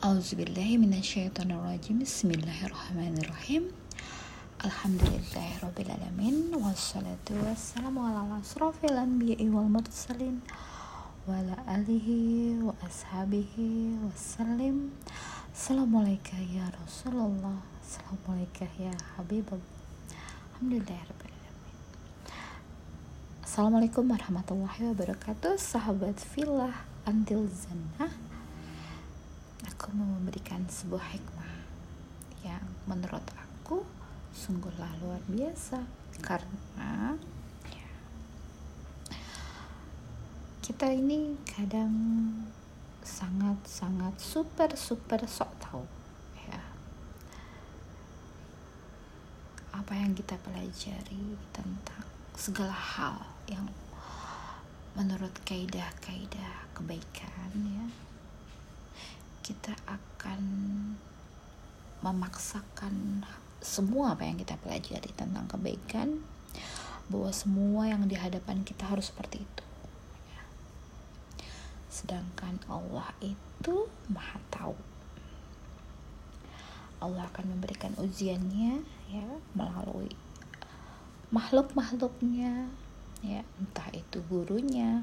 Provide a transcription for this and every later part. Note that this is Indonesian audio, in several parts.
Auzubillahiminasyaitonirrajim Bismillahirrahmanirrahim. Alhamdulillahirrabbilalamin Wassalatu wassalamu ala asrafil anbiya'i wal mursalin Wa ala alihi wa ashabihi wassalim. Assalamualaikum ya Rasulullah. Assalamualaikum ya Habibullah. Alhamdulillahirrabbilalamin Assalamualaikum warahmatullahi wabarakatuh. Sahabat filah Antil Zannah aku mau memberikan sebuah hikmah yang menurut aku sungguhlah luar biasa. Karena ya, kita ini kadang sangat-sangat super super sok tahu ya. Apa yang kita pelajari tentang segala hal yang menurut kaidah-kaidah kebaikan ya kita akan memaksakan semua apa yang kita pelajari tentang kebaikan bahwa semua yang di hadapan kita harus seperti itu. Sedangkan Allah itu maha tahu. Allah akan memberikan ujiannya ya melalui makhluk-makhluknya ya entah itu gurunya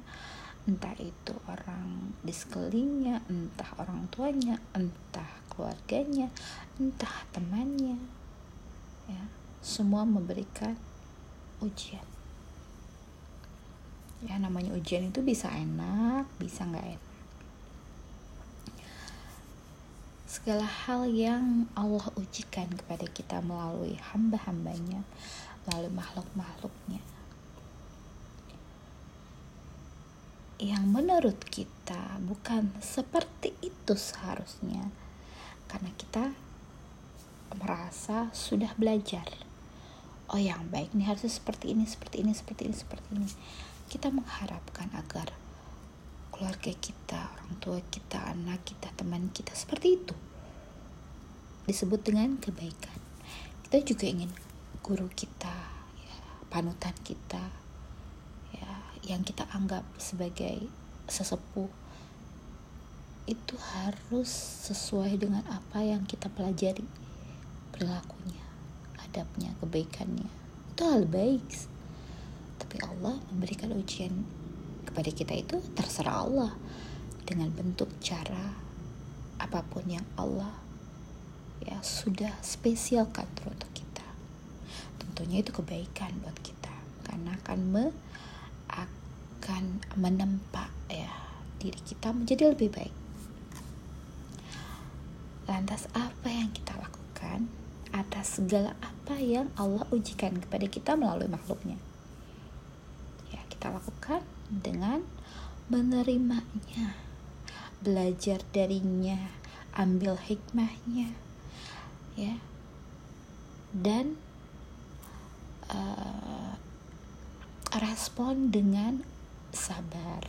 entah itu orang di sekelilingnya, entah orang tuanya, entah keluarganya, entah temannya, ya semua memberikan ujian. Ya namanya ujian itu bisa enak, bisa nggak enak. Segala hal yang Allah ujikan kepada kita melalui hamba-hambanya, melalui makhluk-makhluknya yang menurut kita bukan seperti itu seharusnya. Karena kita merasa sudah belajar. Oh yang baik nih harusnya seperti ini seperti ini seperti ini seperti ini. Kita mengharapkan agar keluarga kita orang tua kita anak kita teman kita seperti itu. Disebut dengan kebaikan. Kita juga ingin guru kita ya, panutan kita yang kita anggap sebagai sesepuh itu harus sesuai dengan apa yang kita pelajari. Perilakunya adabnya kebaikannya. Itu hal baik. Tapi Allah memberikan ujian kepada kita itu terserah Allah. Dengan bentuk cara apa pun yang Allah ya sudah spesialkan untuk kita. Tentunya itu kebaikan buat kita. Karena akan me akan menempa ya diri kita menjadi lebih baik. Lantas apa yang kita lakukan atas segala apa yang Allah ujikan kepada kita melalui makhluknya? Ya, kita lakukan dengan menerimanya, belajar darinya, ambil hikmahnya, ya, dan uh, respon dengan sabar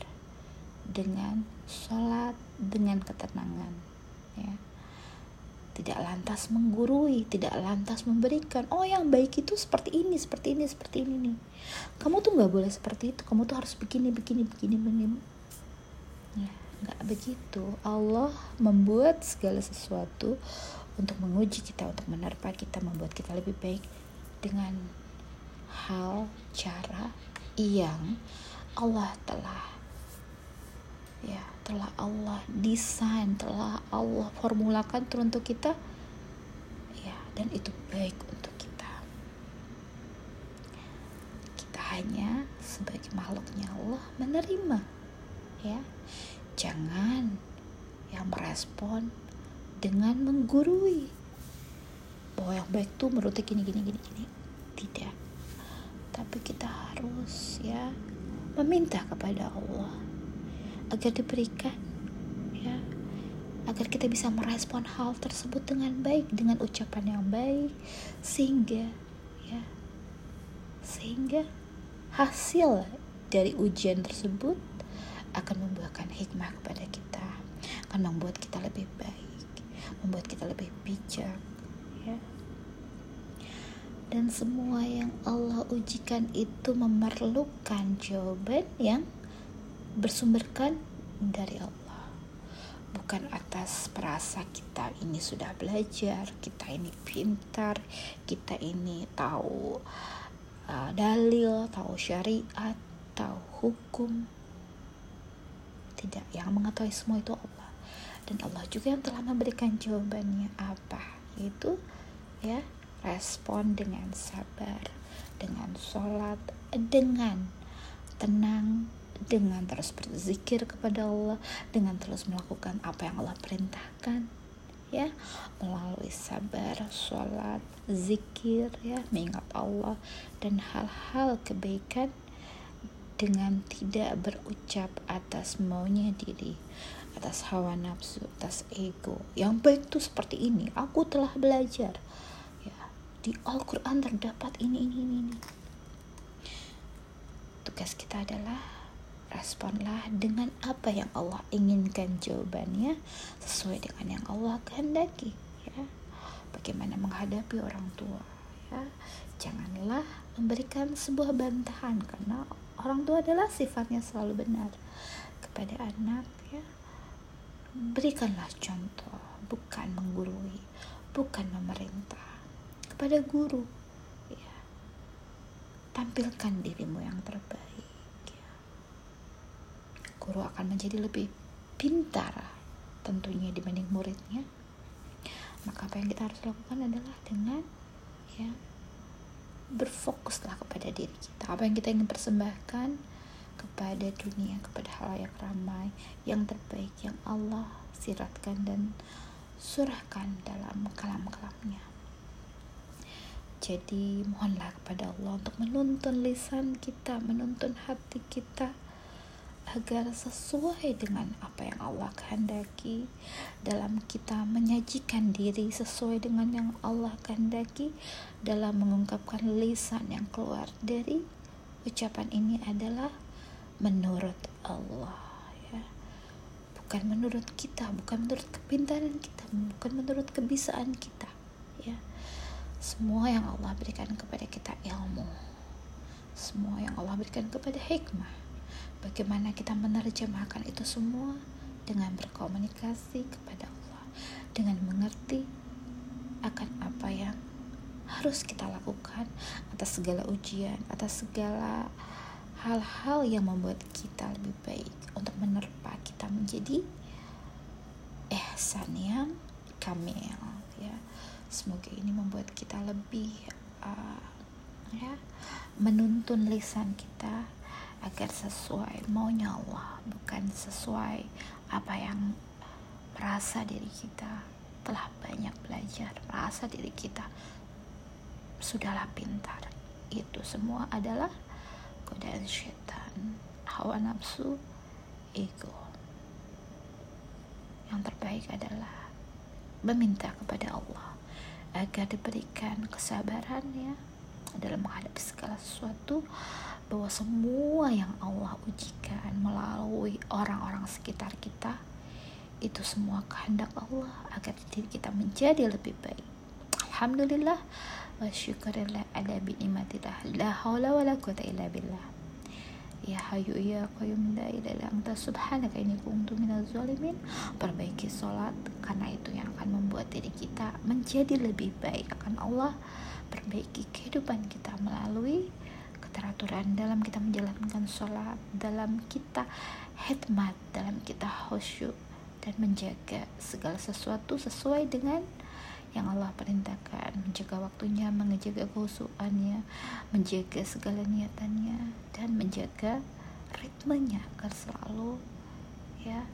dengan sholat dengan ketenangan ya. Tidak lantas menggurui tidak lantas memberikan oh yang baik itu seperti ini seperti ini seperti ini nih. Kamu tuh nggak boleh seperti itu kamu tuh harus begini begini begini begini. Ya nggak begitu. Allah membuat segala sesuatu untuk menguji kita untuk menerpa kita membuat kita lebih baik dengan hal cara yang Allah telah ya telah Allah desain telah Allah formulakan teruntuk kita ya dan itu baik untuk kita. Kita hanya sebagai makhluknya Allah menerima ya. Jangan yang merespon dengan menggurui. Bahwa yang baik tuh menurut gini gini gini gini. Tidak. Tapi kita harus ya meminta kepada Allah agar diberikan ya agar kita bisa merespon hal tersebut dengan baik dengan ucapan yang baik sehingga ya sehingga hasil dari ujian tersebut akan membuahkan hikmah kepada kita akan membuat kita lebih baik membuat kita lebih bijak ya dan semua yang Allah ujikan itu memerlukan jawaban yang bersumberkan dari Allah bukan atas perasa kita ini sudah belajar, kita ini pintar, kita ini tahu uh, dalil, tahu syariat, tahu hukum. Tidak, yang mengetahui semua itu Allah. Dan Allah juga yang telah memberikan jawabannya apa? Itu ya respon dengan sabar, dengan sholat, dengan tenang, dengan terus berzikir kepada Allah, dengan terus melakukan apa yang Allah perintahkan, ya, melalui sabar, sholat, zikir, ya, mengingat Allah dan hal-hal kebaikan dengan tidak berucap atas maunya diri, atas hawa nafsu, atas ego. Yang baik itu seperti ini. Aku telah belajar. Di Al-Qur'an terdapat ini ini ini. Tugas kita adalah responlah dengan apa yang Allah inginkan jawabannya sesuai dengan yang Allah kehendaki ya. Bagaimana menghadapi orang tua ya. Janganlah memberikan sebuah bantahan karena orang tua adalah sifatnya selalu benar kepada anak ya. Berikanlah contoh bukan menggurui bukan memerintah kepada guru. Ya. Tampilkan dirimu yang terbaik guru akan menjadi lebih pintar tentunya dibanding muridnya. Maka apa yang kita harus lakukan adalah dengan ya berfokuslah kepada diri kita. Apa yang kita ingin persembahkan kepada dunia kepada hal yang ramai yang terbaik yang Allah siratkan dan surahkan dalam kalam-kalamnya jadi mohonlah kepada Allah untuk menuntun lisan kita menuntun hati kita agar sesuai dengan apa yang Allah kehendaki. Dalam kita menyajikan diri sesuai dengan yang Allah kehendaki dalam mengungkapkan lisan yang keluar dari ucapan ini adalah menurut Allah ya. Bukan menurut kita bukan menurut kepintaran kita bukan menurut kebisaan kita ya semua yang Allah berikan kepada kita ilmu. Semua yang Allah berikan kepada hikmah. Bagaimana kita menerjemahkan itu semua? Dengan berkomunikasi kepada Allah, dengan mengerti akan apa yang harus kita lakukan atas segala ujian, atas segala hal-hal yang membuat kita lebih baik. Untuk menerpa kita menjadi ihsan yang kamil ya. Semoga ini membuat kita lebih uh, ya menuntun lisan kita agar sesuai maunya Allah bukan sesuai apa yang merasa diri kita. Telah banyak belajar merasa diri kita sudahlah pintar. Itu semua adalah godaan syaitan hawa nafsu ego. Yang terbaik adalah meminta kepada Allah agar diberikan kesabaran ya dalam menghadapi segala sesuatu bahwa semua yang Allah ujikan melalui orang-orang sekitar kita itu semua kehendak Allah agar diri kita menjadi lebih baik. Alhamdulillah wa syukurillah ala bi ni'matillah la haula wala quwata illa billah. Ya hayu ya qayyum la ilaha anta subhanaka inni kuntu minaz zalimin. Perbaiki salat karena itu yang akan membuat diri kita menjadi lebih baik akan Allah. Perbaiki kehidupan kita melalui keteraturan dalam kita menjalankan sholat, dalam kita hikmat, dalam kita khusyuk dan menjaga segala sesuatu sesuai dengan yang Allah perintahkan, menjaga waktunya, menjaga kehusuannya, menjaga segala niatannya dan menjaga ritmenya agar selalu ya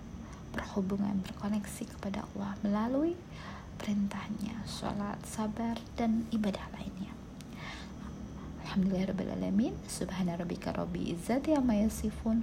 berhubungan berkoneksi kepada Allah melalui perintahnya, sholat, sabar dan ibadah lainnya. Alhamdulillahirrahmanirrahim Subhana rabbika rabbi izzati amma yasifun